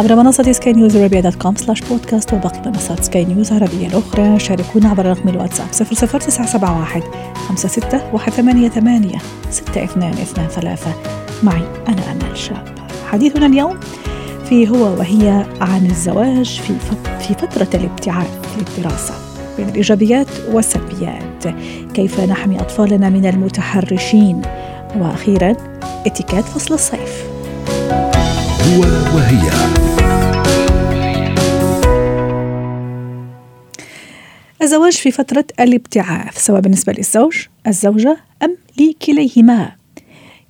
عبر منصة سكاي نيوز عربية dot com slash podcast وباقي منصات سكاي نيوز العربية الأخرى. شاركونا عبر رقم الواتساب 00971 56 ثمانية ستة اثنان اثنان ثلاثة. معي أنا أمال شاب. حديثنا اليوم في هو وهي عن الزواج في في فترة الابتعاث للدراسة بين الإيجابيات والسلبيات. كيف نحمي أطفالنا من المتحرشين؟ وأخيرا اتكات فصل الصيف. هو وهي. الزواج في فترة الابتعاث سواء بالنسبة للزوج الزوجة أم لكليهما.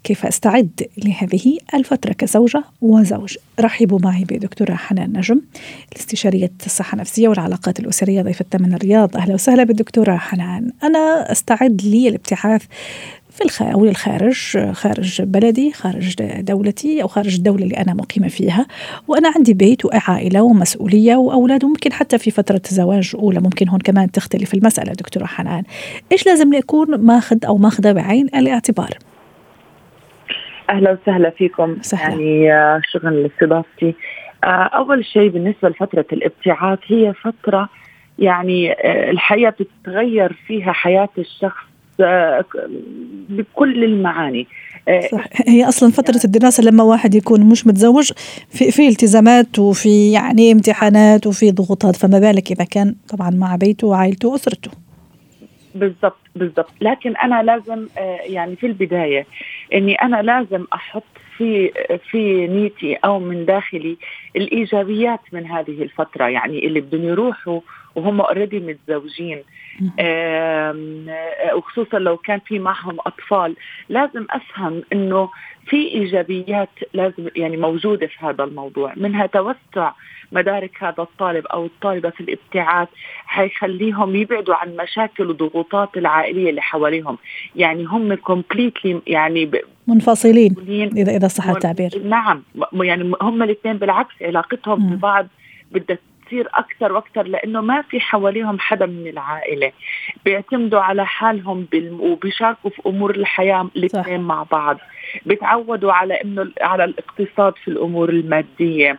كيف أستعد لهذه الفترة كزوجة وزوج؟ رحبوا معي بدكتورة حنان نجم الاستشارية الصحة النفسية والعلاقات الأسرية ضيفتنا من الرياض. أهلا وسهلا بالدكتورة حنان. أنا أستعد للابتعاث في. أو للخارج خارج بلدي خارج دولتي أو خارج الدولة اللي أنا مقيمة فيها وأنا عندي بيت وعائلة ومسؤولية وأولاد وممكن حتى في فترة زواج أولى ممكن هون كمان تختلف المسألة دكتورة حنان إيش لازم أكون ماخذ أو ماخذة بعين الاعتبار أهلا وسهلا فيكم سهلا. يعني آه، شغل استضافتي آه، أول شيء بالنسبة لفترة الابتعاث هي فترة يعني آه، الحياة بتتغير فيها حياة الشخص بكل المعاني. آه، صح. هي أصلا فترة الدراسة لما واحد يكون مش متزوج في في التزامات وفي يعني امتحانات وفي ضغوطات فما بالك إذا كان طبعا مع بيته وعائلته وأسرته. بالضبط بالضبط. لكن أنا لازم آه، يعني في البداية إني أنا لازم أحط في في نيتي أو من داخلي الإيجابيات من هذه الفترة يعني اللي بدهم يروحوا وهم اوريدي متزوجين. آه، وخصوصا لو كان في معهم أطفال. لازم أفهم إنه في إيجابيات لازم يعني موجودة في هذا الموضوع. منها توسع مدارك هذا الطالب أو الطالبة في الابتعاث حيخليهم يبعدوا عن مشاكل وضغوطات العائلية اللي حواليهم. يعني هم كومبليتلي يعني ب- منفصلين اذا إذا صح التعبير. نعم يعني هم الاثنين بالعكس علاقتهم. ببعض بدها تصير أكثر وأكثر لأنه ما في حواليهم حدا من العائلة. بيعتمدوا على حالهم. وبيشاركوا في أمور الحياة الاثنين مع بعض. بيتعودوا على إنه على الاقتصاد في الأمور المادية.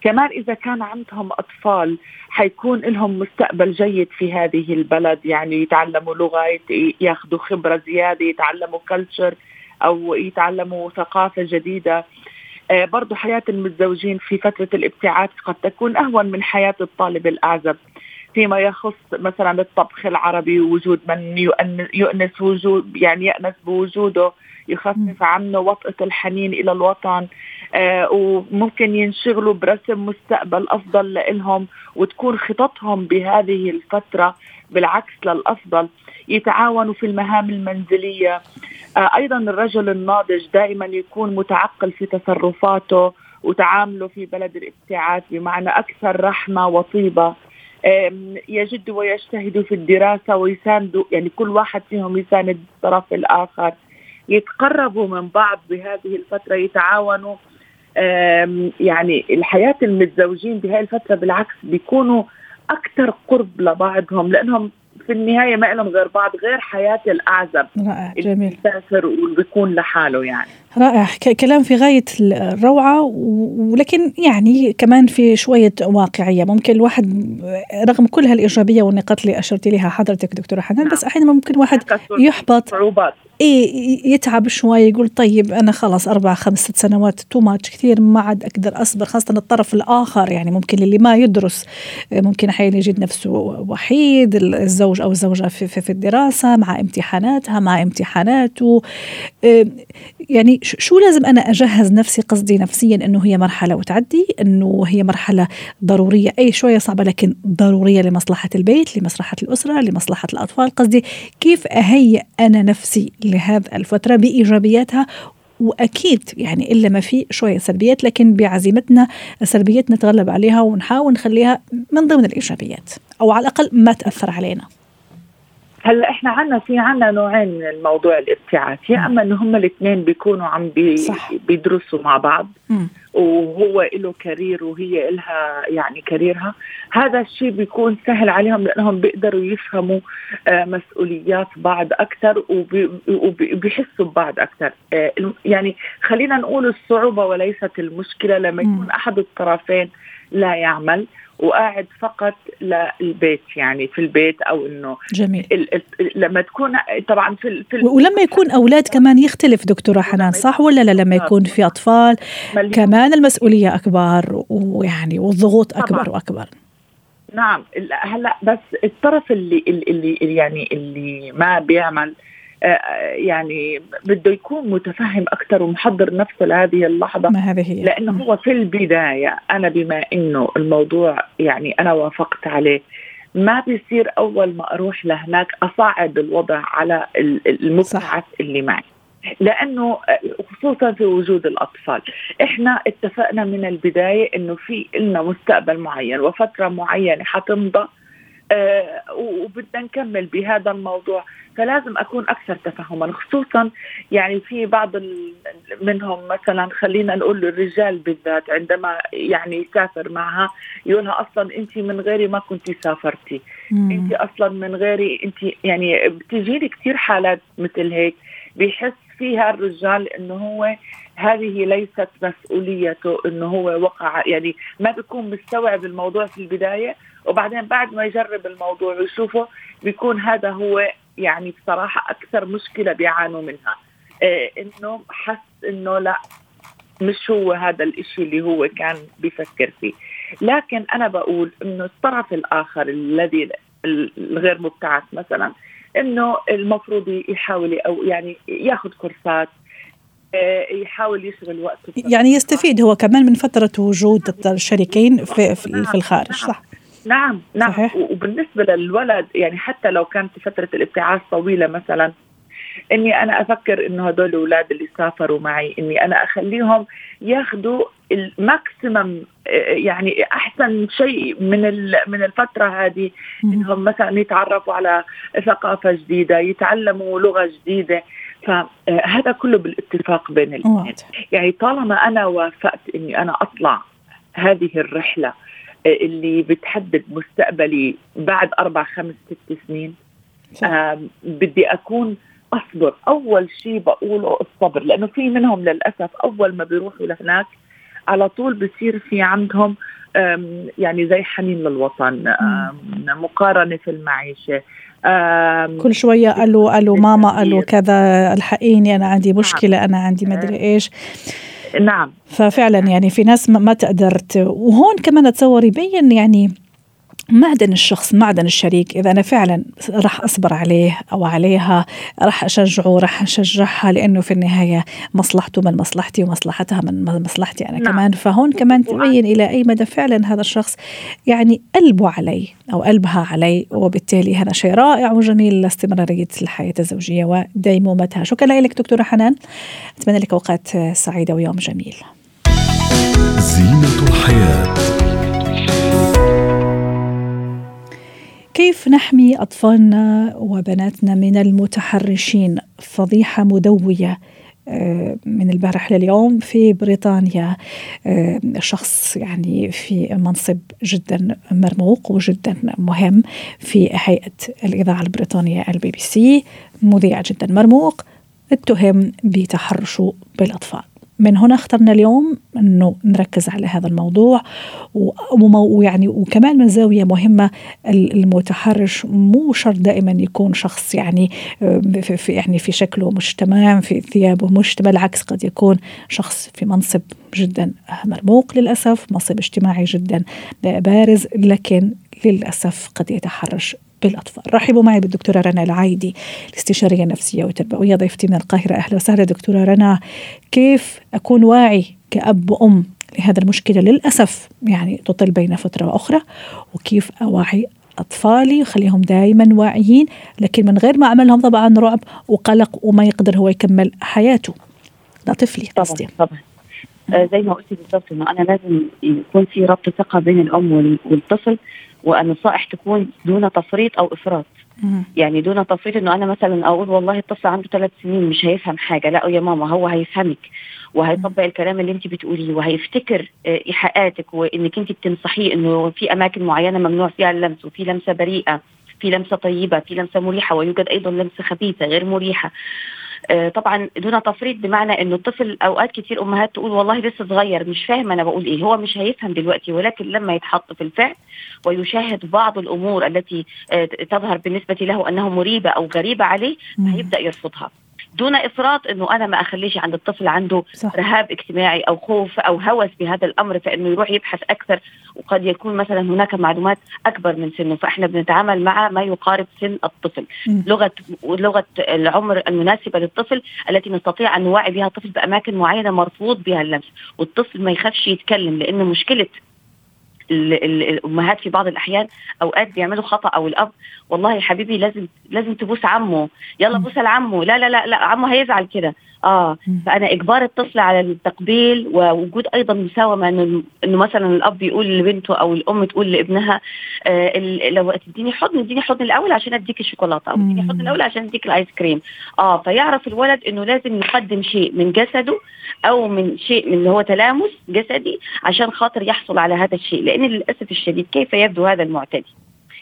كمان إذا كان عندهم أطفال حيكون لهم مستقبل جيد في هذه البلد. يعني يتعلموا لغة ياخذوا خبرة زيادة يتعلموا كلتشر أو يتعلموا ثقافة جديدة. آه، برضو حياة المتزوجين في فترة الابتعاث قد تكون أهون من حياة الطالب الأعزب فيما يخص مثلا الطبخ العربي ووجود من يؤن- يؤنس وجود يعني يأنس بوجوده يخفف عنه وطأة الحنين إلى الوطن آه وممكن ينشغلوا برسم مستقبل أفضل لإلهم وتكون خططهم بهذه الفترة بالعكس للأفضل يتعاونوا في المهام المنزلية آه، أيضا الرجل الناضج دائما يكون متعقل في تصرفاته وتعامله في بلد الابتعاث بمعنى أكثر رحمة وطيبة. يجد ويجتهد في الدراسة ويساندوا يعني كل واحد فيهم يساند الطرف الآخر. يتقربوا من بعض بهذه الفترة يتعاونوا يعني الحياة المتزوجين بهذه الفترة بالعكس بيكونوا أكثر قرب لبعضهم لأنهم في النهاية ما لهم غير بعض غير حياة الأعزب رائع جميل. بيسافر وبيكون لحاله يعني. رائع. كلام في غاية الروعة ولكن يعني كمان في شوية واقعية. ممكن الواحد رغم كل هالإيجابية والنقاط اللي أشرت لها حضرتك دكتورة حنان بس أحيانا ممكن واحد يحبط. صعوبات. إيه يتعب شوي يقول طيب أنا خلاص أربع خمس ست سنوات تو ماتش كثير ما عاد أقدر أصبر خاصة الطرف الآخر. يعني ممكن اللي ما يدرس ممكن أحيانا يجد نفسه وحيد الزوج أو الزوجة في, في, في الدراسة مع امتحاناتها مع امتحاناته. إيه يعني شو لازم أنا أجهز نفسي قصدي نفسيا أنه هي مرحلة وتعدي أنه هي مرحلة ضرورية أي شوية صعبة لكن ضرورية لمصلحة البيت لمصلحة الأسرة لمصلحة الأطفال. قصدي كيف أهيئ أنا نفسي لهذه الفترة بإيجابياتها؟ وأكيد يعني إلا ما في شوية سلبيات لكن بعزيمتنا السلبيات نتغلب عليها ونحاول نخليها من ضمن الإيجابيات أو على الأقل ما تأثر علينا. هلا إحنا عنا في عنا نوعين من الموضوع الابتعاث. يا أما إنه هم الاثنين بيكونوا عم بي صح. بيدرسوا مع بعض م. وهو له كارير وهي لها يعني كاريرها. هذا الشيء بيكون سهل عليهم لأنهم بيقدروا يفهموا آه مسؤوليات بعض أكثر وبيحسوا ببعض أكثر. آه يعني خلينا نقول الصعوبة وليست المشكلة لما يكون أحد الطرفين لا يعمل وقاعد فقط للبيت يعني في البيت أو إنه جميل. ال ال لما تكون طبعا في, في ولما يكون أولاد كمان يختلف دكتورة حنان صح ولا لا؟ لما يكون في أطفال كمان المسؤولية أكبر ويعني والضغوط أكبر. وأكبر. نعم هلأ بس الطرف اللي اللي يعني اللي ما بيعمل يعني بده يكون متفهم أكثر ومحضر نفسه لهذه اللحظة. ما هذه هي. لأنه هو في البداية أنا بما إنه الموضوع يعني أنا وافقت عليه ما بيصير أول ما أروح لهناك اصعد الوضع على المبتعث اللي معي. لأنه خصوصا في وجود الأطفال. إحنا اتفقنا من البداية إنه في لنا مستقبل معين وفترة معينة حتمضى آه وبدنا نكمل بهذا الموضوع. فلازم أكون أكثر تفهما خصوصا يعني في بعض منهم مثلا خلينا نقول الرجال بالذات عندما يعني يسافر معها يقولها أصلا انت من غيري ما كنت سافرتي. انت أصلا من غيري انت يعني بتجيلي كثير حالات مثل هيك بيحس فيها الرجال انه هو هذه ليست مسؤوليته انه هو وقع يعني ما بيكون مستوعب الموضوع في البداية. وبعدين بعد ما يجرب الموضوع ويشوفه بيكون هذا هو يعني بصراحة أكثر مشكلة بيعانوا منها. إيه إنه حس إنه لا مش هو هذا الإشي اللي هو كان بيفكر فيه. لكن أنا بقول إنه الطرف الآخر الذي الغير مبتعث مثلا إنه المفروض يحاول أو يعني ياخذ كورسات إيه، يحاول يشغل وقته. يعني يستفيد هو كمان من فترة وجود الشريكين في, في الخارج صح؟ نعم نعم. صحيح. وبالنسبة للولد يعني حتى لو كانت فترة الابتعاث طويلة مثلا إني أنا أفكر إنه هدول الاولاد اللي سافروا معي إني أنا أخليهم ياخذوا الماكسيمم يعني أحسن شيء من من الفترة هذه. إنهم مثلا يتعرفوا على ثقافة جديدة يتعلموا لغة جديدة. فهذا كله بالاتفاق بين الاثنين يعني طالما أنا وافقت إني أنا أطلع هذه الرحلة اللي بتحدد مستقبلي بعد أربع خمس ست سنين. آه بدي أكون اصبر أول شيء بقوله الصبر لأنه في منهم للأسف أول ما بيروحوا لهناك على طول بصير في عندهم يعني زي حنين للوطن مقارنة في المعيشة. كل شوية قالوا قالوا ماما قالوا كذا الحقيني أنا عندي مشكلة أنا عندي مدري إيش. نعم. ففعلا يعني في ناس ما تقدرت وهون كمان اتصور يبين يعني معدن الشخص معدن الشريك إذا أنا فعلا راح أصبر عليه أو عليها راح أشجعه راح أشجعها لأنه في النهاية مصلحته من مصلحتي ومصلحتها من مصلحتي أنا نعم. كمان. فهون كمان تبين إلى أي مدى فعلا هذا الشخص يعني قلبه علي أو قلبها علي وبالتالي هذا شيء رائع وجميل لاستمرارية الحياة الزوجية وديمومتها شكرا لك دكتورة حنان. أتمنى لك أوقات سعيدة ويوم جميل. زينة الحياة. كيف نحمي أطفالنا وبناتنا من المتحرشين؟ فضيحة مدوية آه، من البارح لليوم في بريطانيا آه، شخص يعني في منصب جدا مرموق وجدا مهم في هيئة الإذاعة البريطانية البي بي سي مذيع جدا مرموق اتهم بتحرشه بالأطفال. من هنا اخترنا اليوم إنه نركز على هذا الموضوع ويعني وكمان من زاوية مهمة المتحرش مو شرط دائما يكون شخص يعني في يعني في شكله مش تمام في ثيابه مش بالعكس قد يكون شخص في منصب جدا مرموق للأسف منصب اجتماعي جدا بارز لكن للأسف قد يتحرش بالأطفال. رحبوا معي بالدكتورة رنا العايدي الاستشارية النفسية والتربوية ضيفتي من القاهرة. أهلا وسهلا دكتورة رنا. كيف أكون واعي كأب وأم لهذا المشكلة؟ للأسف يعني تطل بين فترة وأخرى وكيف أوعي أطفالي وخليهم دائما واعيين لكن من غير ما أعملهم طبعا رعب وقلق وما يقدر هو يكمل حياته. ده طفلي قصدي طبعا, طبعا. آه زي ما قلتي بالضبط إنه أنا لازم يكون في ربط ثقة بين الأم والطفل. والنصائح تكون دون تفريط أو إفراط. يعني دون تفريط إنه أنا مثلا أقول والله الطفل عنده ثلاث سنين مش هيفهم حاجة. لا يا ماما هو هيفهمك وهيطبق الكلام اللي أنت بتقوليه وهيفتكر آه، إيحاءاتك وإنك أنت بتنصحيه إنه في أماكن معينة ممنوع فيها اللمس وفي لمسة بريئة في لمسة طيبة في لمسة مريحة ويوجد أيضا لمسة خبيثة غير مريحة. طبعا دون تفريط بمعنى إنه الطفل أوقات كتير أمهات تقول والله لسه صغير مش فاهم أنا بقول إيه. هو مش هيفهم دلوقتي ولكن لما يتحط في الفعل ويشاهد بعض الأمور التي آه، تظهر بالنسبة له انه مريبة أو غريبة عليه هيبدأ يرفضها. دون إفراط إنه أنا ما أخليش عند الطفل عنده صح. رهاب اجتماعي أو خوف أو هوس بهذا الأمر فإنه يروح يبحث أكثر وقد يكون مثلا هناك معلومات أكبر من سنه فإحنا بنتعامل مع ما يقارب سن الطفل م. لغة لغة العمر المناسبة للطفل التي نستطيع أن نوعي بها الطفل بأماكن معينة مرفوض بها اللمس والطفل ما يخافش يتكلم لأنه مشكلة الأمهات في بعض الأحيان أوقات بيعملوا خطأ أو الأب. والله يا حبيبي لازم لازم تبوس عمه. يلا بوس لعمه. لا لا لا لا عمه هيزعل كده. آه فأنا إجبار الطفل على التقبيل ووجود أيضا مساومة إنه إنه مثلا الأب يقول لبنته أو الأم تقول لابنها آه لو تديني حضن اديني حضن الأول عشان أديك الشوكولاتة أو اديني حضن الأول عشان أديك الآيس كريم. آه فيعرف الولد إنه لازم يقدم شيء من جسده أو من شيء من اللي هو تلامس جسدي عشان خاطر يحصل على هذا الشيء. لأن للأسف الشديد كيف يبدو هذا المعتدي؟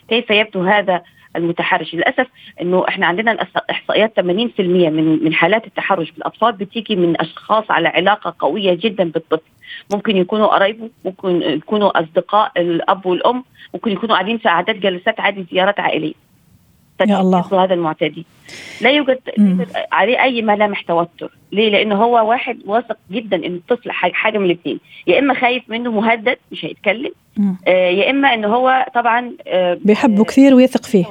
كيف يبدو هذا المتحرش. للأسف إنه إحنا عندنا الاحصائيات 80% من من حالات التحرش بالأطفال بتيجي من أشخاص على علاقة قوية جدا بالطفل. ممكن يكونوا قرايبه ممكن يكونوا أصدقاء الأب والأم ممكن يكونوا قاعدين في قعدات جلسات عادي زيارات عائلية. يا الله. هذا المعتدي. لا يوجد, يوجد عليه أي ملامح توتر. ليه؟ لأنه هو واحد واثق جدا ان الطفل حاجة من الاثنين. يا إما خايف منه مهدد مش هيتكلم. آه يا إما ان هو طبعا آه بيحبه كثير ويثق فيه.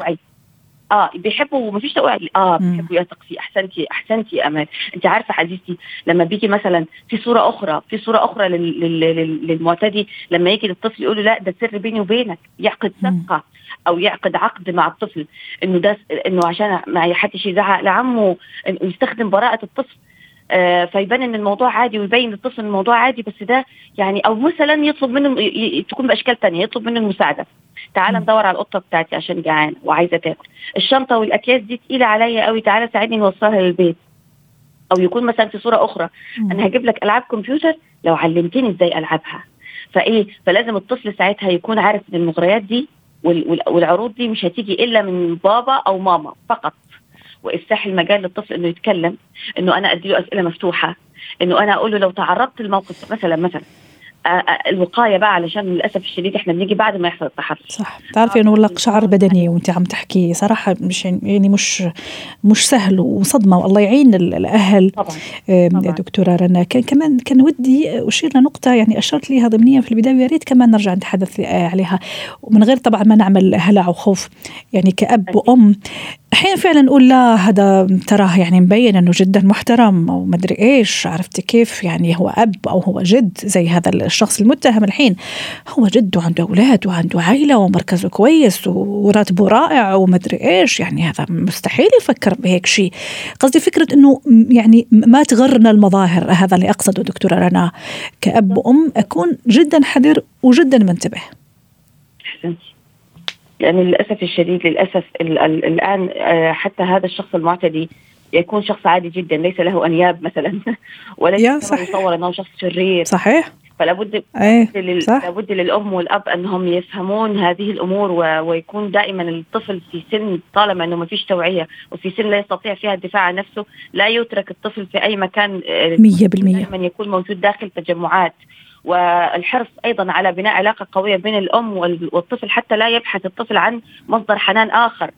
آه بيحبه ومفيش توعية آه بيحبوا يثق أحسنتي أحسنتي يا أمان. أنت عارفة حديثتي لما بيجي مثلا في صورة أخرى في صورة أخرى لل... لل... للمعتدي لما يجي للطفل يقول له لا ده سر بيني وبينك. يعقد صفقه أو يعقد عقد مع الطفل إنه ده إنه عشان ما حدش يزعق لعمه يستخدم براءة الطفل. فيبان إن الموضوع عادي ويبين للطفل الموضوع عادي بس ده يعني أو مثلا يطلب منه تكون بأشكال تانية يطلب منه المساعدة. تعال ندور على القطة بتاعتي عشان جعان وعايزة تاكل. الشنطة والأكياس دي تقيلة عليا قوي تعالى ساعدني نوصلها للبيت. أو يكون مثلا في صورة أخرى. أنا هجيب لك ألعاب كمبيوتر لو علمتني إزاي ألعبها. فإيه؟ فلازم الطفل ساعتها يكون عارف إن المغريات دي والعروض دي مش هتيجي إلا من بابا أو ماما فقط. وافتح المجال للطفل إنه يتكلم إنه أنا ادي له أسئلة مفتوحة إنه أنا أقول له لو تعرضت للموقف مثلا مثلا الوقاية بقى علشان للأسف الشديد إحنا بنيجي بعد ما يحصل التحرش. صح. بتعرفي إنه لك شعر بدني وأنت عم تحكي صراحة مش يعني مش مش سهل وصدمة والله يعين الأهل. طبعا, طبعا. دكتورة رنا كان كمان كان ودي أشير لنقطة يعني أشرت ليها ضمنيا في البداية ويا ريت كمان نرجع نتحدث عليها. ومن غير طبعا ما نعمل هلع وخوف. يعني كأب وأم أحيانا فعلا نقول لا هذا تراه يعني مبين إنه جدا محترم أو مدري إيش عرفتي كيف؟ يعني هو أب أو هو جد زي هذا الشخص المتهم الحين. هو جد وعنده أولاد وعنده عائلة ومركزه كويس وراتبه رائع ومدري إيش. يعني هذا مستحيل يفكر بهيك شيء. قصدي فكرة إنه يعني ما تغرنا المظاهر هذا اللي أقصده دكتورة رنا. كأب وأم أكون جدا حذر وجدا منتبه. يعني للأسف الشديد للأسف الآن آه، حتى هذا الشخص المعتدي يكون شخص عادي جدا ليس له أنياب مثلا وليس يصور إنه شخص شرير. صحيح. فلا بد أيه لل... لابد للأم والأب أنهم يفهمون هذه الأمور و... ويكون دائما الطفل في سن طالما إنه ما فيش توعية وفي سن لا يستطيع فيها الدفاع عن نفسه لا يترك الطفل في أي مكان 100% آه، دائما يكون موجود داخل تجمعات. والحرص أيضا على بناء علاقة قوية بين الأم والطفل حتى لا يبحث الطفل عن مصدر حنان آخر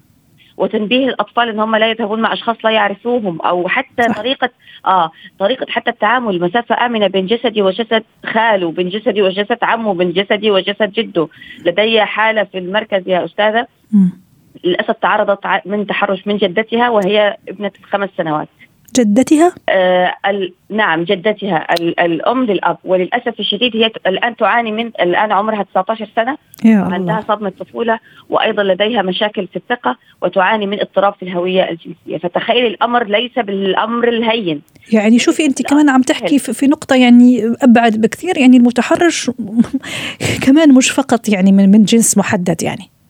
وتنبيه الأطفال إن هم لا يذهبون مع أشخاص لا يعرفوهم أو حتى صح. طريقة آه طريقة حتى التعامل مسافة آمنة بين جسدي وجسد خاله بين جسدي وجسد عمه بين جسدي وجسد جده لدي حالة في المركز يا أستاذة م. للأسف تعرضت من تحرش من جدتها وهي ابنة خمس سنوات جدتها؟ آه نعم جدتها. الأم للأب. وللأسف الشديد هي الآن تعاني من الآن عمرها 19 سنة. عندها صدمة طفولة وأيضا لديها مشاكل في الثقة وتعاني من اضطراب في الهوية الجنسية. فتخيل الأمر ليس بالأمر الهين. يعني شوفي أنت كمان عم تحكي في نقطة يعني أبعد بكثير يعني المتحرش كمان مش فقط يعني من من جنس محدد يعني.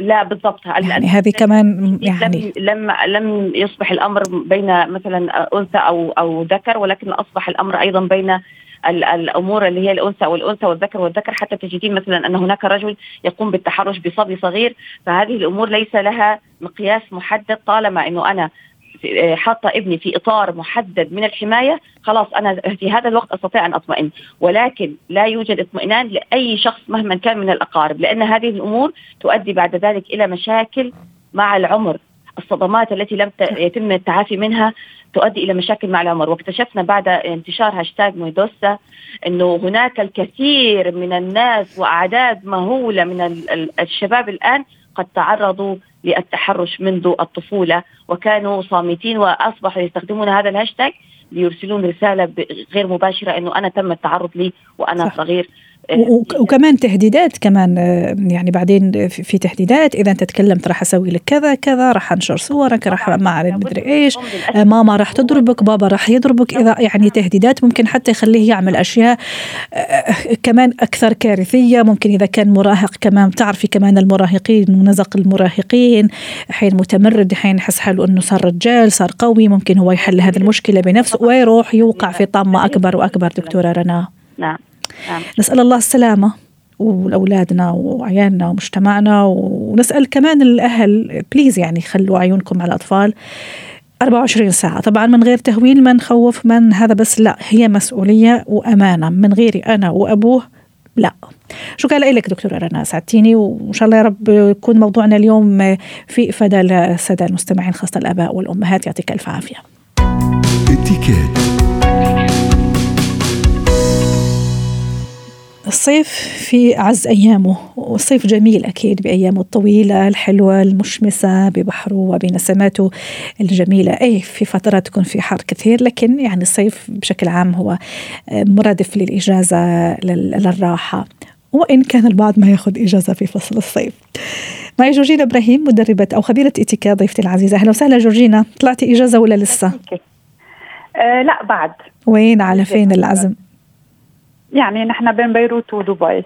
لا بالضبط. يعني هذه كمان يعني لم لم يصبح الأمر بين مثلا أنثى أو أو ذكر ولكن أصبح الأمر أيضا بين الأمور اللي هي الأنثى والأنثى والذكر والذكر حتى تجدين مثلا أن هناك رجل يقوم بالتحرش بصبي صغير. فهذه الأمور ليس لها مقياس محدد طالما إنه أنا حاطة ابني في إطار محدد من الحماية خلاص أنا في هذا الوقت أستطيع أن أطمئن. ولكن لا يوجد اطمئنان لأي شخص مهما كان من الأقارب لأن هذه الأمور تؤدي بعد ذلك إلى مشاكل مع العمر. الصدمات التي لم يتم التعافي منها تؤدي إلى مشاكل مع العمر. واكتشفنا بعد انتشار هاشتاج ميدوسا إنه هناك الكثير من الناس وأعداد مهولة من الشباب الآن قد تعرضوا للتحرش منذ الطفولة وكانوا صامتين وأصبحوا يستخدمون هذا الهاشتاج ليرسلون رسالة غير مباشرة إنه أنا تم التعرض لي وأنا صح. صغير وكمان تهديدات كمان آه، يعني بعدين في تهديدات. إذا أنت تكلمت راح أسوي لك كذا كذا راح أنشر صورك راح ما أعرف مدري إيش. آه، ماما راح تضربك بابا راح يضربك. إذا يعني تهديدات ممكن حتى يخليه يعمل أشياء آه، كمان أكثر كارثية. ممكن إذا كان مراهق كمان تعرفي كمان المراهقين ونزق المراهقين. حين متمرد حين يحس حاله إنه صار رجال صار قوي ممكن هو يحل هذه المشكلة بنفسه ويروح يوقع في طامه أكبر وأكبر. دكتورة رنا. نعم. نعم. نسأل الله السلامة ولأولادنا وعيالنا ومجتمعنا ونسأل كمان الأهل بليز يعني خلوا عيونكم على الأطفال 24 ساعة. طبعا من غير تهويل ما نخوف من هذا بس لا هي مسؤولية وأمانة. من غيري أنا وأبوه لا. شكرا لك دكتورة رنا سعدتيني وإن شاء الله يا رب يكون موضوعنا اليوم في إفادة للسادة المستمعين خاصة الآباء والأمهات. يعطيك ألف عافية. الصيف في أعز أيامه. والصيف جميل أكيد بأيامه الطويلة الحلوة المشمسة ببحره وبنسماته الجميلة. أي في فترات تكون في حر كثير لكن يعني الصيف بشكل عام هو مرادف للإجازة للراحة. وإن كان البعض ما يأخذ إجازة في فصل الصيف. معي جورجينا إبراهيم مدربة أو خبيرة إتيكيت ضيفتي العزيزة. أهلا وسهلا جورجينا. طلعتي إجازة ولا لسه؟ أه لا بعد. وين؟ على فين العزم؟ يعني نحن بين بيروت ودبي.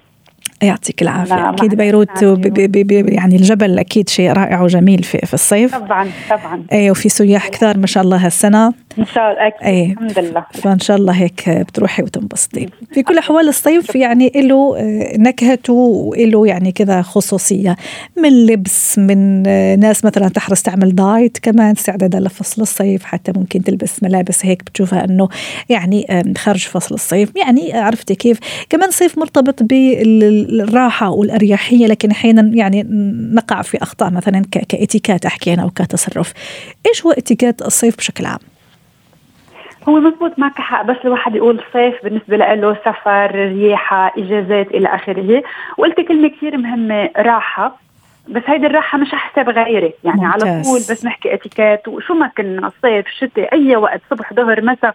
يعطيك العافية. أكيد بيروت بي بي بي يعني الجبل أكيد شيء رائع وجميل في, في الصيف. طبعا طبعا. أي وفي سياح كثار ما شاء الله هالسنة. إن شاء الله. أكيد أي الحمد لله. فإن شاء الله هيك بتروحي وتنبسطي في كل أحوال الصيف يعني له آه، نكهته وله يعني كذا خصوصية. من لبس من آه، ناس مثلا تحرص تعمل دايت كمان استعدادا لفصل الصيف. حتى ممكن تلبس ملابس هيك بتشوفها أنه يعني خارج فصل الصيف. يعني عرفتي كيف؟ كمان صيف مرتبط بال الراحة والأريحية. لكن أحيانا يعني نقع في أخطاء مثلا كإتيكات أحكي أنا أو كتصرف إيش هو إتيكات الصيف بشكل عام؟ هو مزبوط معك حق بس الواحد يقول صيف بالنسبة له سفر رياحة إجازات إلى آخره. وقلت كلمة كثير مهمة راحة. بس هيدي الراحة مش حساب غيري. يعني ممتاز. على طول بس نحكي اتيكات وشو ما كنا صيف شتاء أي وقت صبح ظهر مساء.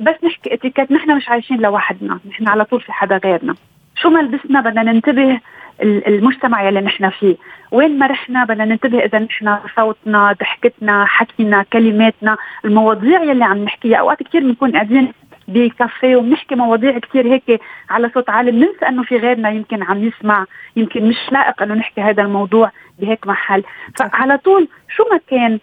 بس نحكي اتيكات نحن مش عايشين لوحدنا. نحن على طول في حدا غيرنا. شو ما لبسنا بدنا ننتبه المجتمع يلي نحن فيه. وين ما رحنا بدنا ننتبه إذا نحن صوتنا ضحكتنا حكينا كلماتنا المواضيع يلي عم نحكيها أوقات كثير بنكون قاعدين بكافيه وبنحكي مواضيع كثير هيك على صوت عالي بننسى إنه في غيرنا يمكن عم يسمع يمكن مش لائق إنه نحكي هذا الموضوع بهيك محل. فعلى طول شو ما كان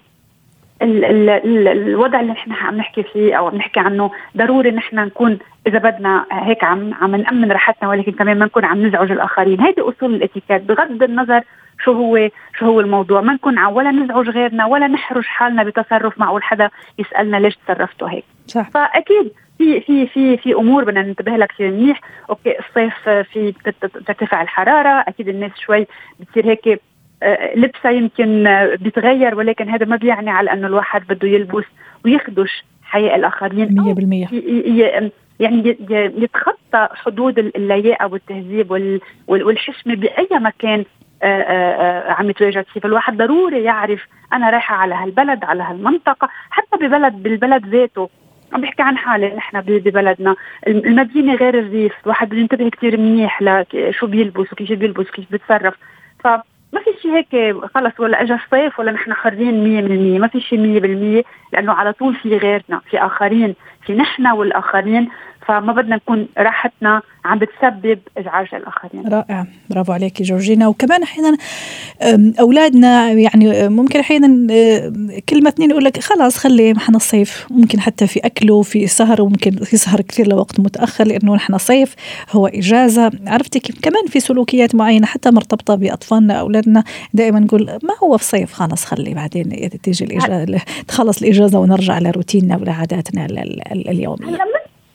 ال ال ال الوضع اللي نحن عم نحكي فيه أو عم نحكي عنه ضروري نحن نكون إذا بدنا هيك عم عم نأمن راحتنا ولكن كمان ما نكون عم نزعج الآخرين. هيدي أصول الإتيكيت. بغض النظر شو هو شو هو الموضوع. ما نكون ولا نزعج غيرنا ولا نحرج حالنا بتصرف معقول حدا يسألنا ليش تصرفتوا هيك. صح. فأكيد في في في في أمور بدنا ننتبه لها كثير منيح. أوكي الصيف في ترتفع الحرارة. أكيد الناس شوي بتصير هيك لبسة يمكن آه، بيتغير ولكن هذا ما بيعني على إنه الواحد بده يلبس ويخدش حياة الآخرين. 100% يعني يتخطى حدود اللياقة والتهذيب والحشمة بأي مكان آه، آه، عم يتواجد فيه. فالواحد ضروري يعرف أنا رايحة على هالبلد على هالمنطقة حتى ببلد بالبلد ذاته. عم بحكي عن حالي نحن ببلدنا. المدينة غير الريف الواحد بده ينتبه كثير منيح لشو بيلبس وكيف بيلبس وكيف بيتصرف ف شيء هيك خلص ولا اجى الصيف ولا نحن خارجين 100% ما في شيء 100% لأنه على طول في غيرنا في آخرين في نحن والآخرين. فما بدنا نكون راحتنا عم بتسبب إزعاج للآخرين. رائع. برافو عليكي جورجينا. وكمان أحيانا أولادنا يعني ممكن أحيانا كلمه اثنين يقول لك خلاص خلي نحن الصيف ممكن حتى في أكله في سهر وممكن يسهر كثير لوقت متأخر لأنه نحن صيف هو إجازة. عرفتي كيف؟ كمان في سلوكيات معينة حتى مرتبطة بأطفالنا أولادنا. دائما نقول ما هو في صيف خلص خلي بعدين تيجي الإجازة تخلص الإجازة ونرجع لروتيننا ولعاداتنا اليوميه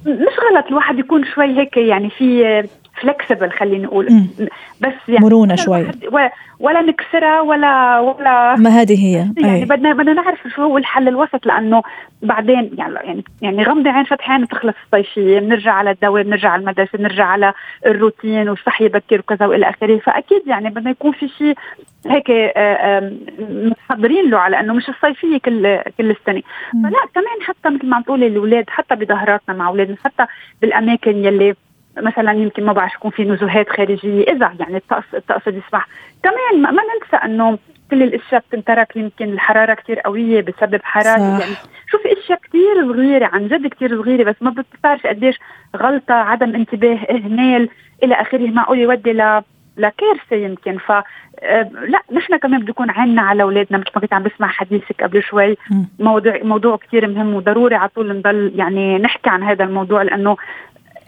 مش غلط الواحد يكون شوي هيك يعني في فلكسبل خلينا نقول بس يعني مرونة شوي. ولا نكسرها ولا ولا ما هذه هي. يعني بدنا بدنا نعرف شو هو الحل الوسط لأنه بعدين يعني يعني يعني غمض عين فتح عين بتخلص الصيفيه بنرجع على الدوام بنرجع على المدرسة بنرجع على الروتين والصحي بكير وكذا وإلى آخره. فأكيد يعني بدنا يكون في شيء هيك آه، متحضرين له على إنه مش الصيفية كل كل السنة. فلا كمان حتى مثل ما عم تقولي الأولاد حتى بظهراتنا مع أولادنا حتى بالأماكن يلي مثلا يمكن ما بعرف يكون في نزوهات خارجية. إذا يعني الطقس الطقس بيسمح كمان ما, ننسى إنه كل الأشياء بتنترك يمكن الحرارة كثير قوية بسبب حرارة. يعني شوفي أشياء كثير صغيرة عن جد كثير صغيرة بس ما بتعرف قديش غلطة عدم انتباه إهمال إلى آخره معقول يودي ل لكارثة يمكن. ف آه، لا نحن كمان بده يكون عيننا على أولادنا. مثل ما كنت عم بسمع حديثك قبل شوي موضوع موضوع كثير مهم وضروري على طول نضل يعني نحكي عن هذا الموضوع لأنه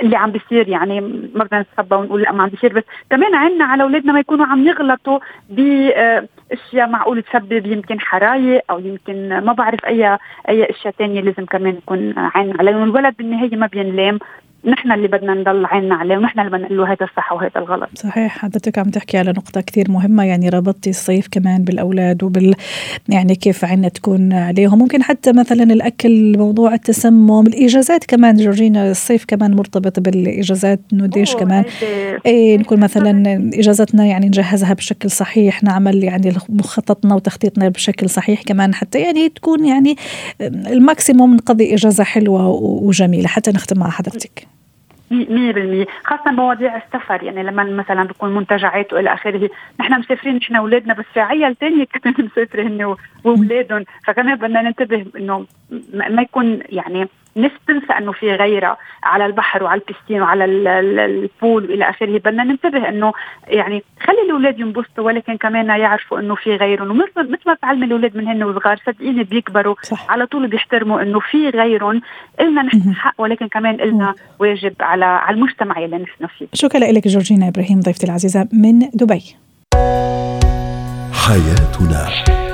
اللي عم بيصير يعني ما بدنا نتخبى ونقول لا ما عم بيصير بس كمان عنا على أولادنا ما يكونوا عم يغلطوا باشياء معقول تسبب يمكن حرايق أو يمكن ما بعرف أي أي أشياء ثانية لازم كمان نكون عنا عليهم الولد بالنهاية ما بينلام نحن اللي بدنا نضل عيننا عليه ونحن اللي بدنا نقول له هذا الصح وهذا الغلط. صحيح حضرتك عم تحكي على نقطة كثير مهمة يعني ربطتي الصيف كمان بالأولاد وبال يعني كيف عنا تكون عليهم. ممكن حتى مثلا الأكل موضوع التسمم الإجازات كمان جورجينا الصيف كمان مرتبط بالإجازات نوديش كمان إيه نكون مثلا إجازتنا يعني نجهزها بشكل صحيح نعمل يعني مخططنا وتخطيطنا بشكل صحيح كمان حتى يعني تكون يعني الماكسيموم نقضي إجازة حلوة وجميلة. حتى نختم مع حضرتك. 100% خاصة مواضيع السفر يعني لما مثلا بكون منتجعات وإلى آخره نحن مسافرين نحن اولادنا بس في عيال ثانية كمان مسافره هن واولادهم فكمان بدنا ننتبه إنه ما يكون يعني ناس تنسى أنه في غيرها على البحر وعلى البستين وعلى البول وإلى آخره. بدنا ننتبه أنه يعني خلي الأولاد ينبسطوا ولكن كمان يعرفوا أنه في غيرهم ومثل مثل ما تعلم الأولاد من هن وصغار صدقيني بيكبروا صح. على طول بيحترموا أنه في غيرهم. إلنا نحن حق ولكن كمان إلنا واجب على على المجتمع اللي نحن فيه. شكرا لك جورجينا إبراهيم ضيفتي العزيزة من دبي. حياتنا.